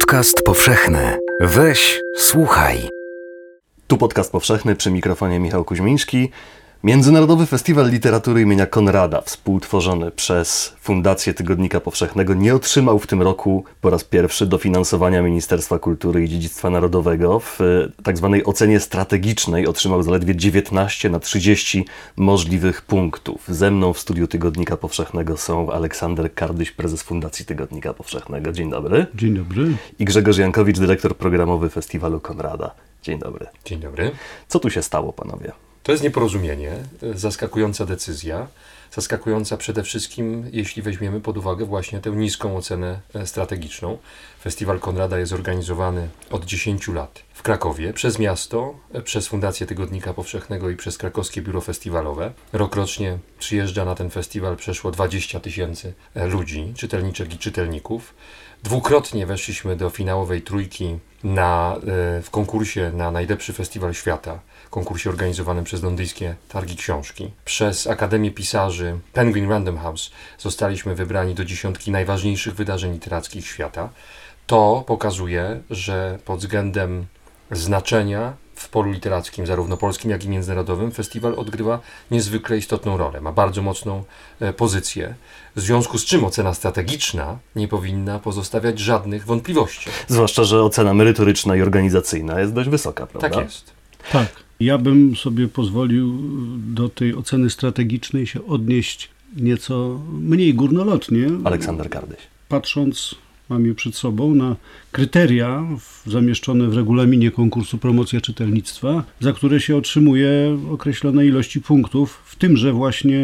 Podcast powszechny. Weź, słuchaj. Tu podcast powszechny przy mikrofonie Michał Kuźmiński. Międzynarodowy Festiwal Literatury imienia Konrada, współtworzony przez Fundację Tygodnika Powszechnego, nie otrzymał w tym roku po raz pierwszy dofinansowania Ministerstwa Kultury i Dziedzictwa Narodowego. W tak zwanej ocenie strategicznej otrzymał zaledwie 19 na 30 możliwych punktów. Ze mną w studiu Tygodnika Powszechnego są Aleksander Kardyś, prezes Fundacji Tygodnika Powszechnego. Dzień dobry. Dzień dobry. I Grzegorz Jankowicz, dyrektor programowy Festiwalu Konrada. Dzień dobry. Dzień dobry. Co tu się stało, panowie? To jest nieporozumienie, zaskakująca decyzja. Zaskakująca przede wszystkim, jeśli weźmiemy pod uwagę właśnie tę niską ocenę e, strategiczną. Festiwal Konrada jest organizowany od 10 lat w Krakowie przez miasto, e, przez Fundację Tygodnika Powszechnego i przez Krakowskie Biuro Festiwalowe. Rokrocznie przyjeżdża na ten festiwal przeszło 20 tysięcy e, ludzi, czytelniczek i czytelników. Dwukrotnie weszliśmy do finałowej trójki na, w konkursie na najlepszy festiwal świata konkursie organizowanym przez londyńskie targi książki. Przez Akademię Pisarzy Penguin Random House zostaliśmy wybrani do dziesiątki najważniejszych wydarzeń literackich świata. To pokazuje, że pod względem znaczenia w polu literackim, zarówno polskim, jak i międzynarodowym, festiwal odgrywa niezwykle istotną rolę, ma bardzo mocną e, pozycję, w związku z czym ocena strategiczna nie powinna pozostawiać żadnych wątpliwości. Zwłaszcza, że ocena merytoryczna i organizacyjna jest dość wysoka, prawda? Tak jest. Tak. Ja bym sobie pozwolił do tej oceny strategicznej się odnieść nieco mniej górnolotnie. Aleksander Kardyś. Patrząc, mam je przed sobą, na kryteria zamieszczone w regulaminie konkursu Promocja Czytelnictwa, za które się otrzymuje określone ilości punktów, w tymże właśnie,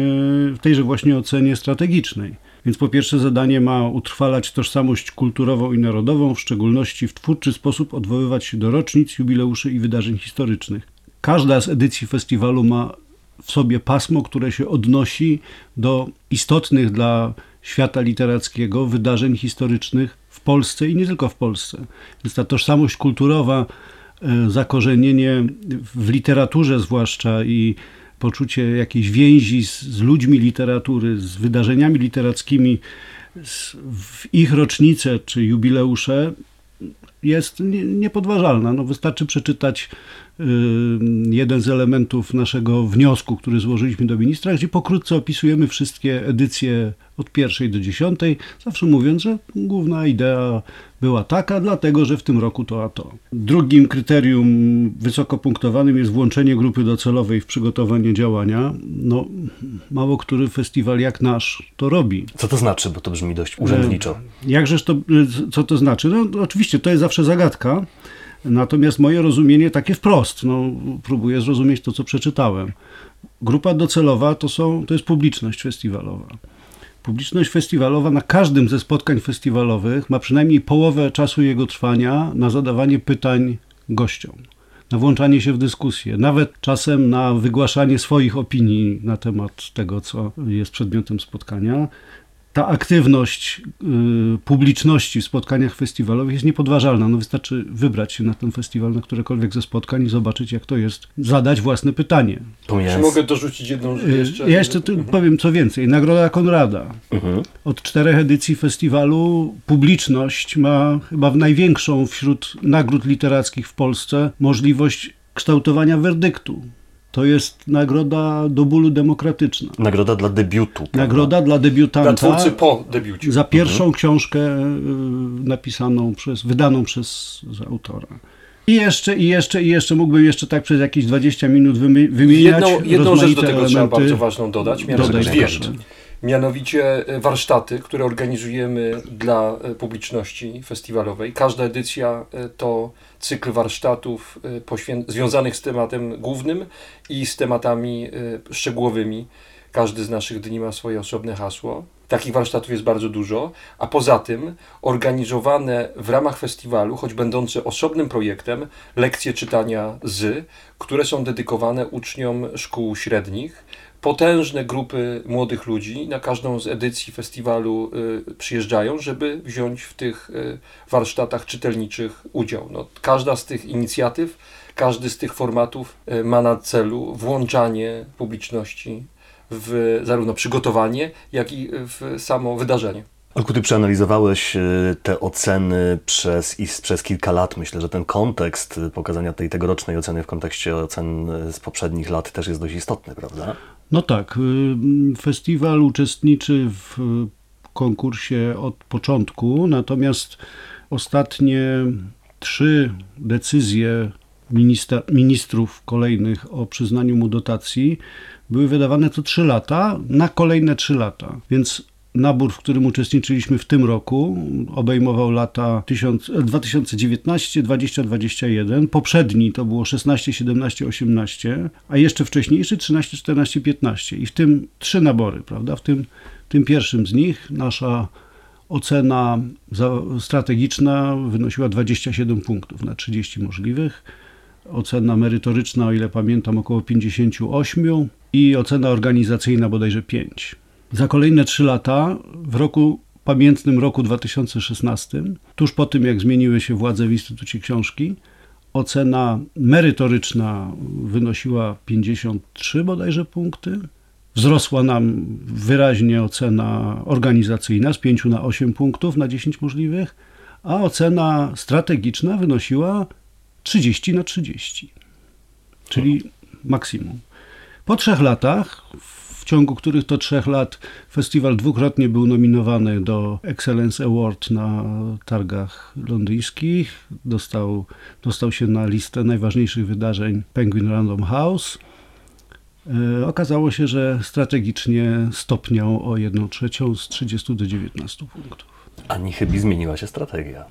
w tejże właśnie ocenie strategicznej. Więc po pierwsze zadanie ma utrwalać tożsamość kulturową i narodową, w szczególności w twórczy sposób odwoływać się do rocznic, jubileuszy i wydarzeń historycznych. Każda z edycji festiwalu ma w sobie pasmo, które się odnosi do istotnych dla świata literackiego wydarzeń historycznych w Polsce i nie tylko w Polsce. Więc ta tożsamość kulturowa, e, zakorzenienie w literaturze zwłaszcza i poczucie jakiejś więzi z, z ludźmi literatury, z wydarzeniami literackimi, z, w ich rocznice czy jubileusze jest niepodważalna. No, wystarczy przeczytać jeden z elementów naszego wniosku, który złożyliśmy do ministra, gdzie pokrótce opisujemy wszystkie edycje od pierwszej do dziesiątej, zawsze mówiąc, że główna idea była taka, dlatego że w tym roku to a to. Drugim kryterium wysoko punktowanym jest włączenie grupy docelowej w przygotowanie działania. No, mało który festiwal jak nasz to robi. Co to znaczy, bo to brzmi dość urzędniczo. E, jakżeż to, co to znaczy? No, oczywiście to jest zawsze zagadka. Natomiast moje rozumienie takie wprost, no, próbuję zrozumieć to, co przeczytałem. Grupa docelowa to, są, to jest publiczność festiwalowa. Publiczność festiwalowa na każdym ze spotkań festiwalowych ma przynajmniej połowę czasu jego trwania na zadawanie pytań gościom, na włączanie się w dyskusję, nawet czasem na wygłaszanie swoich opinii na temat tego, co jest przedmiotem spotkania ta aktywność y, publiczności w spotkaniach festiwalowych jest niepodważalna. No wystarczy wybrać się na ten festiwal, na którekolwiek ze spotkań i zobaczyć, jak to jest, zadać własne pytanie. Czy mogę dorzucić jedną rzecz jeszcze? Ja jeszcze mhm. powiem co więcej. Nagroda Konrada. Mhm. Od czterech edycji festiwalu publiczność ma chyba największą wśród nagród literackich w Polsce możliwość kształtowania werdyktu. To jest nagroda do bólu demokratyczna. Nagroda dla debiutu. Prawda? Nagroda dla debiutanta. Dla twórcy po debiucie. Za pierwszą mhm. książkę y, napisaną przez, wydaną przez autora. I jeszcze, i jeszcze, i jeszcze mógłbym jeszcze tak przez jakieś 20 minut wymieniać Jedną, jedną rzecz do tego elementy. trzeba bardzo ważną dodać, mianowicie dwie. Mianowicie e, warsztaty, które organizujemy dla e, publiczności festiwalowej. Każda edycja e, to cykl warsztatów związanych z tematem głównym i z tematami szczegółowymi. Każdy z naszych dni ma swoje osobne hasło. Takich warsztatów jest bardzo dużo, a poza tym organizowane w ramach festiwalu, choć będące osobnym projektem, lekcje czytania z, które są dedykowane uczniom szkół średnich potężne grupy młodych ludzi na każdą z edycji festiwalu y, przyjeżdżają, żeby wziąć w tych y, warsztatach czytelniczych udział. No, każda z tych inicjatyw, każdy z tych formatów y, ma na celu włączanie publiczności w zarówno przygotowanie, jak i w samo wydarzenie. Olku, ty przeanalizowałeś te oceny przez, przez kilka lat. Myślę, że ten kontekst pokazania tej tegorocznej oceny w kontekście ocen z poprzednich lat też jest dość istotny, prawda? No tak, y, festiwal uczestniczy w konkursie od początku, natomiast ostatnie trzy decyzje ministra, ministrów kolejnych o przyznaniu mu dotacji były wydawane co trzy lata na kolejne trzy lata. Więc nabór, w którym uczestniczyliśmy w tym roku, obejmował lata 1000 2019, 2021. Poprzedni to było 16, 17, 18, a jeszcze wcześniejszy 13, 14, 15. I w tym trzy nabory, prawda? W tym, tym pierwszym z nich nasza ocena strategiczna wynosiła 27 punktów na 30 możliwych. Ocena merytoryczna, o ile pamiętam, około 58 i ocena organizacyjna bodajże 5. Za kolejne 3 lata, w roku pamiętnym roku 2016, tuż po tym jak zmieniły się władze w Instytucie Książki, ocena merytoryczna wynosiła 53 bodajże punkty. Wzrosła nam wyraźnie ocena organizacyjna z 5 na 8 punktów na 10 możliwych, a ocena strategiczna wynosiła 30 na 30, czyli maksimum. Po trzech latach, w ciągu których to trzech lat festiwal dwukrotnie był nominowany do Excellence Award na targach londyńskich, dostał, dostał się na listę najważniejszych wydarzeń Penguin Random House. E, Okazało się, że strategicznie stopniał o 1 trzecią z 30 do 19 punktów. Ani chybi zmieniła się strategia.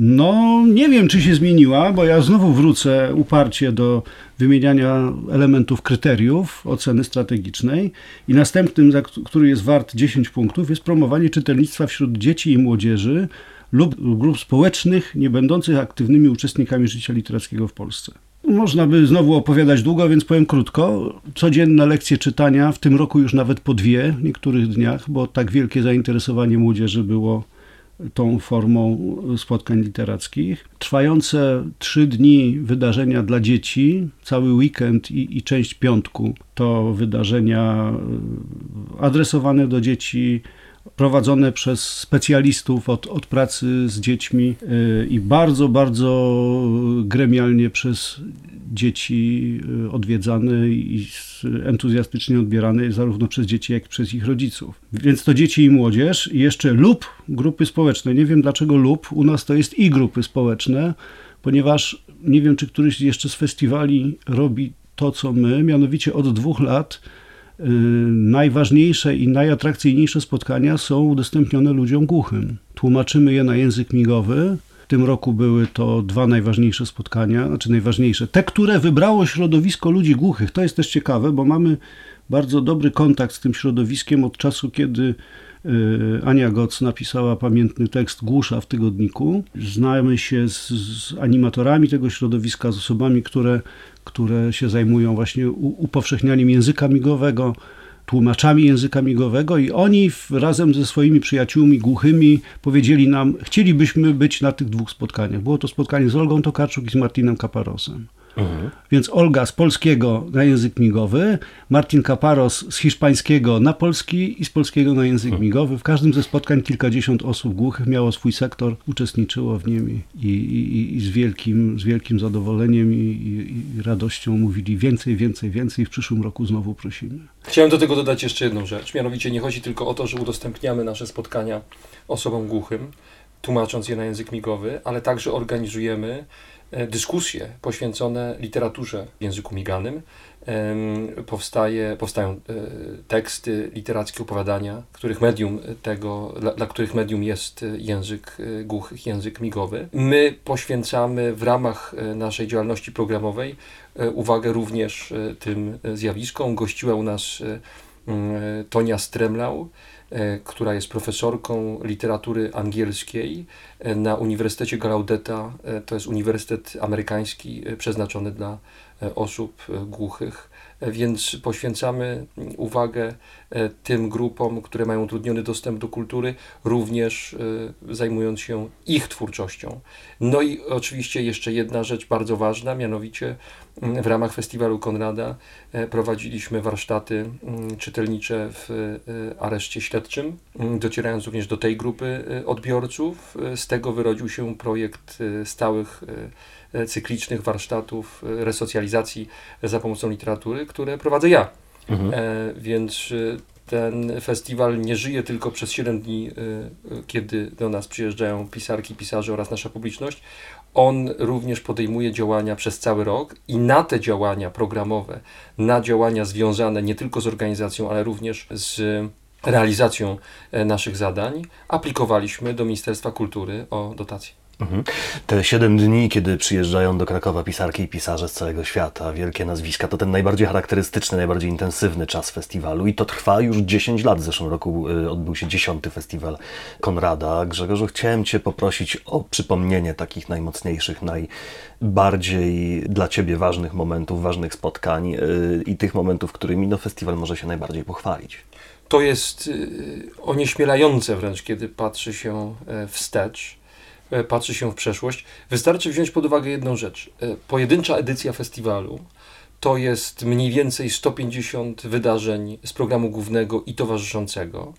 No, nie wiem, czy się zmieniła, bo ja znowu wrócę uparcie do wymieniania elementów kryteriów oceny strategicznej i następnym, który jest wart 10 punktów, jest promowanie czytelnictwa wśród dzieci i młodzieży lub grup społecznych nie będących aktywnymi uczestnikami życia literackiego w Polsce. Można by znowu opowiadać długo, więc powiem krótko. Codzienne lekcje czytania, w tym roku już nawet po dwie w niektórych dniach, bo tak wielkie zainteresowanie młodzieży było tą formą spotkań literackich. Trwające trzy dni wydarzenia dla dzieci, cały weekend i, i część piątku to wydarzenia e, adresowane do dzieci, prowadzone przez specjalistów od, od pracy z dziećmi e, i bardzo, bardzo gremialnie przez dzieci e, odwiedzane i entuzjastycznie odbierane zarówno przez dzieci, jak i przez ich rodziców. Więc to dzieci i młodzież, i jeszcze lub grupy społeczne. Nie wiem dlaczego lub, u nas to jest i grupy społeczne, ponieważ nie wiem, czy któryś jeszcze z festiwali robi to, co my, mianowicie od dwóch lat y, najważniejsze i najatrakcyjniejsze spotkania są udostępnione ludziom głuchym. Tłumaczymy je na język migowy. W tym roku były to dwa najważniejsze spotkania, znaczy najważniejsze. Te, które wybrało środowisko ludzi głuchych. To jest też ciekawe, bo mamy bardzo dobry kontakt z tym środowiskiem od czasu, kiedy y, Ania Goc napisała pamiętny tekst Głusza w tygodniku. Znamy się z, z animatorami tego środowiska, z osobami, które, które się zajmują właśnie upowszechnianiem języka migowego, tłumaczami języka migowego i oni razem ze swoimi przyjaciółmi głuchymi powiedzieli nam, chcielibyśmy być na tych dwóch spotkaniach. Było to spotkanie z Olgą Tokarczuk i z Martinem Kaparosem. Więc Olga z polskiego na język migowy, Martin Kaparos z hiszpańskiego na polski i z polskiego na język migowy. W każdym ze spotkań kilkadziesiąt osób głuchych miało swój sektor, uczestniczyło w nim i, i, i z, wielkim, z wielkim zadowoleniem i, i, i radością mówili więcej, więcej, więcej. W przyszłym roku znowu prosimy. Chciałem do tego dodać jeszcze jedną rzecz. Mianowicie nie chodzi tylko o to, że udostępniamy nasze spotkania osobom głuchym, tłumacząc je na język migowy, ale także organizujemy e, dyskusje poświęcone literaturze w języku miganym. Powstaje, powstają e, teksty literackie, opowiadania, których medium tego, dla, dla których medium jest język e, głuchych, język migowy. My poświęcamy w ramach naszej działalności programowej uwagę również tym zjawiskom. Gościła u nas Tonia Stremlau, e, która jest profesorką literatury angielskiej e, na Uniwersytecie Gallaudeta. E, To jest uniwersytet amerykański e, przeznaczony dla e, osób głuchych, więc poświęcamy uwagę e, tym grupom, które mają utrudniony dostęp do kultury, również zajmując się ich twórczością. No i oczywiście jeszcze jedna rzecz bardzo ważna, mianowicie mm, w ramach festiwalu Konrada prowadziliśmy warsztaty mm, czytelnicze w areszcie śledczym, mm, docierając również do tej grupy odbiorców. Z tego wyrodził się projekt e, stałych e, cyklicznych warsztatów e, resocjalizacji za pomocą literatury, które prowadzę ja. Mhm. E, więc ten festiwal nie żyje tylko przez 7 dni, kiedy do nas przyjeżdżają pisarki, pisarze oraz nasza publiczność. On również podejmuje działania przez cały rok i na te działania programowe, na działania związane nie tylko z organizacją, ale również z realizacją e, naszych zadań, aplikowaliśmy do Ministerstwa Kultury o dotacje. Mhm. Te siedem dni, kiedy przyjeżdżają do Krakowa pisarki i pisarze z całego świata, wielkie nazwiska, to ten najbardziej charakterystyczny, najbardziej intensywny czas festiwalu i to trwa już 10 lat. W zeszłym roku y, odbył się dziesiąty festiwal Konrada. Grzegorzu, chciałem Cię poprosić o przypomnienie takich najmocniejszych, najbardziej dla Ciebie ważnych momentów, ważnych spotkań y, i tych momentów, którymi no, festiwal może się najbardziej pochwalić. To jest y, onieśmielające wręcz, kiedy patrzy się e, wstecz, e, patrzy się w przeszłość. Wystarczy wziąć pod uwagę jedną rzecz. E, Pojedyncza edycja festiwalu to jest mniej więcej 150 wydarzeń z programu głównego i towarzyszącego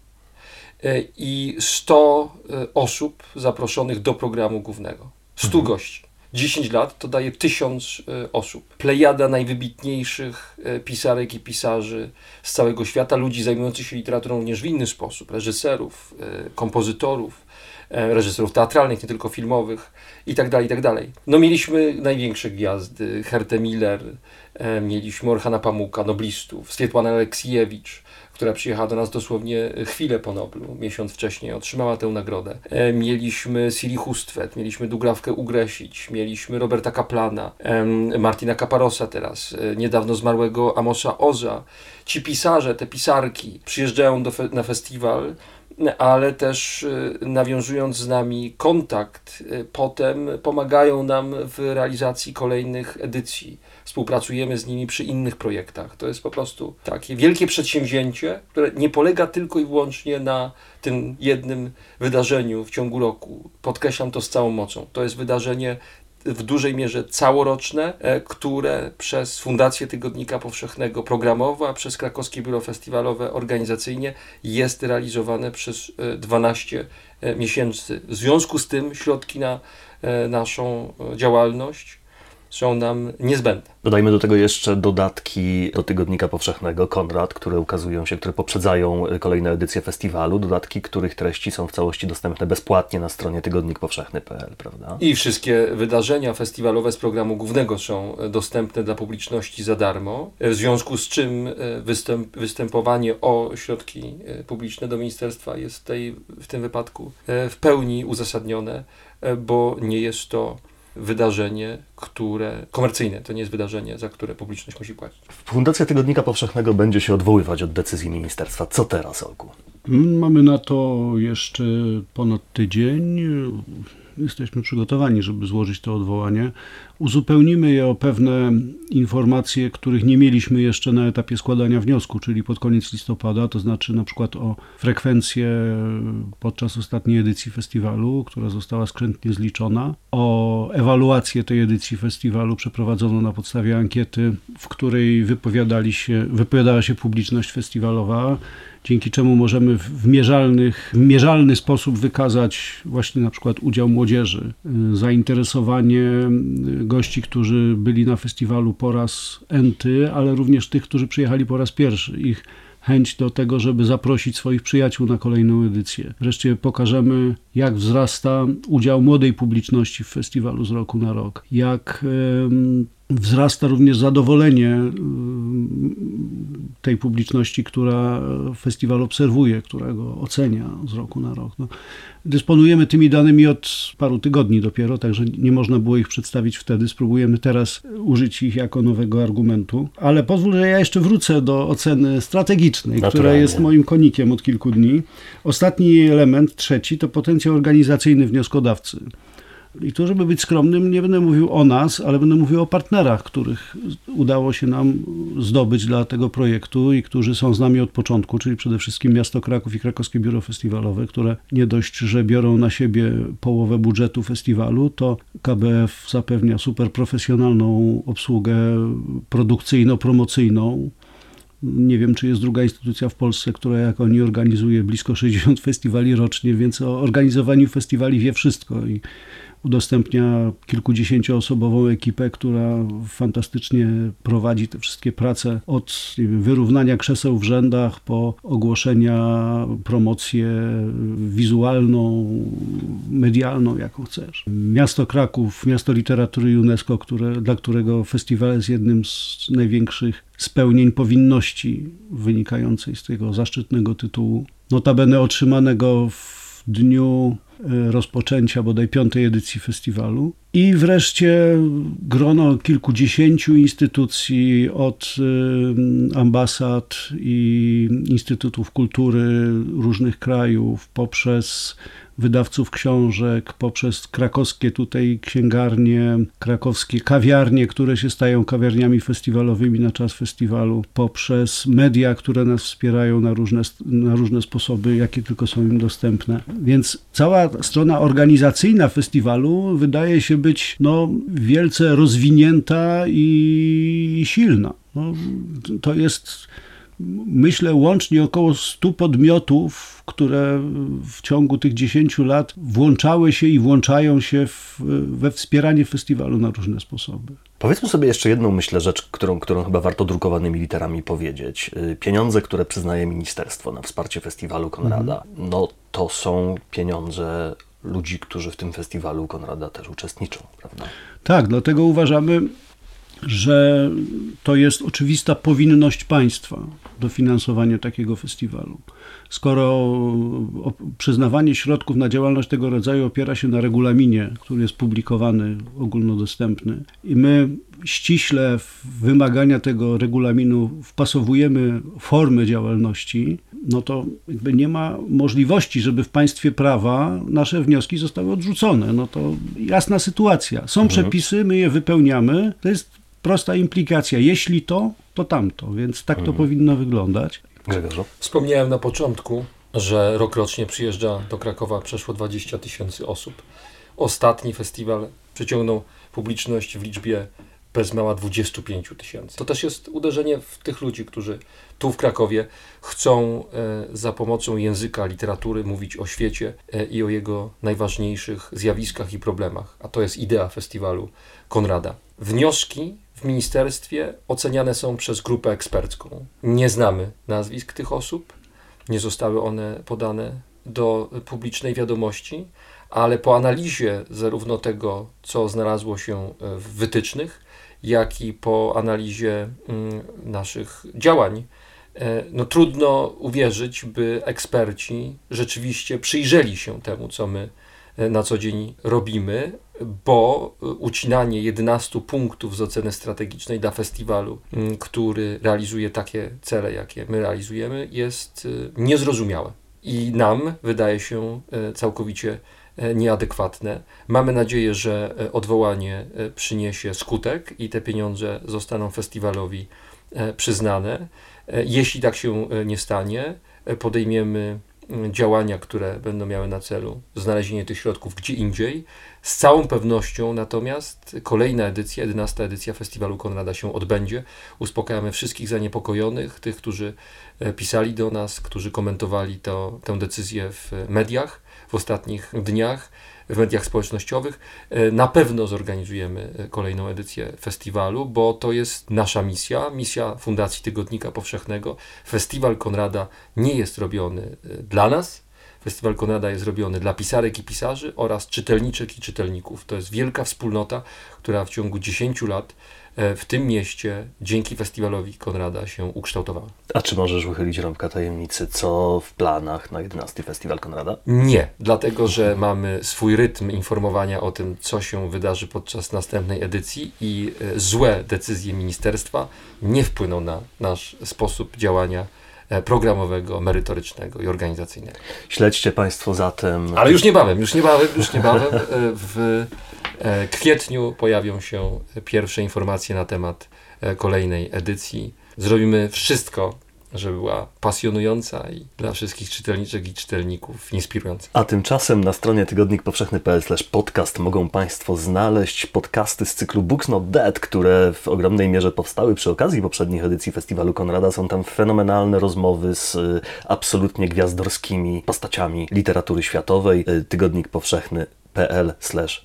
i 100 e, osób zaproszonych do programu głównego. 100 gości. 10 lat to daje 1000 e, osób. Plejada najwybitniejszych e, pisarek i pisarzy z całego świata, ludzi zajmujących się literaturą również w inny sposób, reżyserów, e, kompozytorów, reżyserów teatralnych, nie tylko filmowych i tak dalej, i tak. No mieliśmy największe gwiazdy, Hertę Miller, mieliśmy Orhana Pamuka, noblistów, Swietłanę Aleksiejewicz, która przyjechała do nas dosłownie chwilę po Noblu, miesiąc wcześniej otrzymała tę nagrodę. E, mieliśmy Siri Hustvedt, mieliśmy Dugrawkę Ugresić, mieliśmy Roberta Kaplana, Martina Kaparosa teraz, e, niedawno zmarłego Amosa Oza. Ci pisarze, te pisarki przyjeżdżają do fe- na festiwal, ale też e, nawiązując z nami kontakt, e, potem pomagają nam w realizacji kolejnych edycji. Współpracujemy z nimi przy innych projektach. To jest po prostu takie wielkie przedsięwzięcie, które nie polega tylko i wyłącznie na tym jednym wydarzeniu w ciągu roku. Podkreślam to z całą mocą. To jest wydarzenie w dużej mierze całoroczne, e, które przez Fundację Tygodnika Powszechnego programowo, a przez Krakowskie Biuro Festiwalowe organizacyjnie jest realizowane przez e, 12 e, miesięcy. W związku z tym środki na e, naszą e, działalność są nam niezbędne. Dodajmy do tego jeszcze dodatki do Tygodnika Powszechnego Konrad, które ukazują się, które poprzedzają kolejne edycje festiwalu. Dodatki, których treści są w całości dostępne bezpłatnie na stronie tygodnikpowszechny.pl, prawda? I wszystkie wydarzenia festiwalowe z programu głównego są dostępne dla publiczności za darmo, w związku z czym e, występ, występowanie o środki e, publiczne do ministerstwa jest w, tej, w tym wypadku e, w pełni uzasadnione, bo nie jest to wydarzenie, które komercyjne, to nie jest wydarzenie, za które publiczność musi płacić. Fundacja Tygodnika Powszechnego będzie się odwoływać od decyzji ministerstwa. Co teraz, Olku? Mamy na to jeszcze ponad tydzień. Jesteśmy przygotowani, żeby złożyć to odwołanie. Uzupełnimy je o pewne informacje, których nie mieliśmy jeszcze na etapie składania wniosku, czyli pod koniec listopada, to znaczy na przykład o frekwencję podczas ostatniej edycji festiwalu, która została skrzętnie zliczona, o ewaluację tej edycji festiwalu przeprowadzoną na podstawie ankiety, w której wypowiadali się, wypowiadała się publiczność festiwalowa dzięki czemu możemy w mierzalnych, w mierzalny sposób wykazać właśnie na przykład udział młodzieży, y, zainteresowanie y, gości, którzy byli na festiwalu po raz enty, ale również tych, którzy przyjechali po raz pierwszy. Ich chęć do tego, żeby zaprosić swoich przyjaciół na kolejną edycję. Wreszcie pokażemy, jak wzrasta udział młodej publiczności w festiwalu z roku na rok, jak wzrasta również zadowolenie tej publiczności, która festiwal obserwuje, która go ocenia z roku na rok. No, dysponujemy tymi danymi od paru tygodni dopiero, także nie można było ich przedstawić wtedy. Spróbujemy teraz użyć ich jako nowego argumentu. Ale pozwól, że ja jeszcze wrócę do oceny strategicznej, która jest moim konikiem od kilku dni. Ostatni element, trzeci, to potencjał organizacyjny wnioskodawcy. I tu, żeby być skromnym, nie będę mówił o nas, ale będę mówił o partnerach, których udało się nam zdobyć dla tego projektu i którzy są z nami od początku, czyli przede wszystkim miasto Kraków i Krakowskie Biuro Festiwalowe, które nie dość, że biorą na siebie połowę budżetu festiwalu, to KBF zapewnia super profesjonalną obsługę produkcyjno-promocyjną. Nie wiem, czy jest druga instytucja w Polsce, która jak oni organizuje blisko 60 festiwali rocznie, więc o organizowaniu festiwali wie wszystko i udostępnia kilkudziesięcioosobową ekipę, która fantastycznie prowadzi te wszystkie prace od wiem, wyrównania krzeseł w rzędach po ogłoszenia, promocję wizualną, medialną, jaką chcesz. Miasto Kraków, miasto literatury UNESCO, które, dla którego festiwal jest jednym z największych spełnień powinności wynikającej z tego zaszczytnego tytułu. Notabene otrzymanego w dniu rozpoczęcia bodaj piątej edycji festiwalu. I wreszcie grono kilkudziesięciu instytucji, od e, ambasad i instytutów kultury różnych krajów, poprzez wydawców książek, poprzez krakowskie tutaj księgarnie, krakowskie kawiarnie, które się stają kawiarniami festiwalowymi na czas festiwalu, poprzez media, które nas wspierają na różne, na różne sposoby, jakie tylko są im dostępne. Więc cała strona organizacyjna festiwalu wydaje się być no, wielce rozwinięta i silna. No, to jest myślę łącznie około 100 podmiotów, które w ciągu tych 10 lat włączały się i włączają się w, we wspieranie festiwalu na różne sposoby. Powiedzmy sobie jeszcze jedną, myślę, rzecz, którą, którą chyba warto drukowanymi literami powiedzieć. Y, pieniądze, które przyznaje ministerstwo na wsparcie festiwalu Konrada, mhm. no to są pieniądze ludzi, którzy w tym festiwalu Konrada też uczestniczą, prawda? Tak, dlatego uważamy, że to jest oczywista powinność państwa dofinansowania takiego festiwalu. Skoro przyznawanie środków na działalność tego rodzaju opiera się na regulaminie, który jest publikowany, ogólnodostępny, i my ściśle w wymagania tego regulaminu wpasowujemy formy działalności, no to jakby nie ma możliwości, żeby w państwie prawa nasze wnioski zostały odrzucone. No to jasna sytuacja. Są mhm. przepisy, my je wypełniamy. To jest prosta implikacja. Jeśli to, to tamto, więc tak to mhm. powinno wyglądać. Grzegorzu? Wspomniałem na początku, że rokrocznie przyjeżdża do Krakowa przeszło 20 tysięcy osób. Ostatni festiwal przyciągnął publiczność w liczbie bez mała 25 tysięcy. To też jest uderzenie w tych ludzi, którzy tu w Krakowie chcą e, za pomocą języka, literatury mówić o świecie e, i o jego najważniejszych zjawiskach i problemach. A to jest idea festiwalu Konrada. Wnioski w ministerstwie oceniane są przez grupę ekspercką. Nie znamy nazwisk tych osób, nie zostały one podane do publicznej wiadomości, ale po analizie zarówno tego, co znalazło się w wytycznych, jak i po analizie mm, naszych działań, e, no trudno uwierzyć, by eksperci rzeczywiście przyjrzeli się temu, co my na co dzień robimy, bo ucinanie 11 punktów z oceny strategicznej dla festiwalu, mm, który realizuje takie cele, jakie my realizujemy, jest y, niezrozumiałe. I nam wydaje się całkowicie nieadekwatne. Mamy nadzieję, że odwołanie przyniesie skutek i te pieniądze zostaną festiwalowi przyznane. Jeśli tak się nie stanie, podejmiemy działania, które będą miały na celu znalezienie tych środków gdzie indziej. Z całą pewnością natomiast kolejna edycja, 11 edycja Festiwalu Konrada się odbędzie. Uspokajamy wszystkich zaniepokojonych, tych, którzy e, pisali do nas, którzy komentowali to, tę decyzję w mediach w ostatnich dniach w mediach społecznościowych. E, na pewno zorganizujemy e, kolejną edycję festiwalu, bo to jest nasza misja, misja Fundacji Tygodnika Powszechnego. Festiwal Konrada nie jest robiony e, dla nas. Festiwal Konrada jest robiony dla pisarek i pisarzy oraz czytelniczek i czytelników. To jest wielka wspólnota, która w ciągu 10 lat E, w tym mieście dzięki festiwalowi Konrada się ukształtowała. A czy możesz wychylić rąbka tajemnicy, co w planach na 11 Festiwal Konrada? Nie, dlatego że mamy swój rytm informowania o tym, co się wydarzy podczas następnej edycji i e, złe decyzje ministerstwa nie wpłyną na nasz sposób działania programowego, merytorycznego i organizacyjnego. Śledźcie Państwo zatem. Ale już niebawem, już niebawem, już niebawem e, w e, kwietniu pojawią się pierwsze informacje na temat e, kolejnej edycji. Zrobimy wszystko, żeby była pasjonująca i dla wszystkich czytelniczek i czytelników inspirująca. A tymczasem na stronie tygodnikpowszechny.pl podcast mogą Państwo znaleźć podcasty z cyklu Books Not Dead, które w ogromnej mierze powstały przy okazji poprzednich edycji Festiwalu Konrada. Są tam fenomenalne rozmowy z y, absolutnie gwiazdorskimi postaciami literatury światowej. Y, Tygodnik Powszechny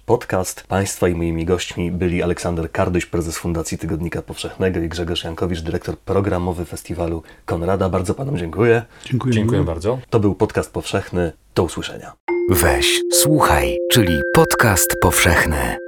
podcast. Państwa i moimi gośćmi byli Aleksander Kardyś, prezes Fundacji Tygodnika Powszechnego i Grzegorz Jankowicz, dyrektor programowy Festiwalu Konrada. Bardzo Panom dziękuję. Dziękuję. Dziękuję bardzo. To był podcast powszechny. Do usłyszenia. Weź, słuchaj, czyli podcast powszechny.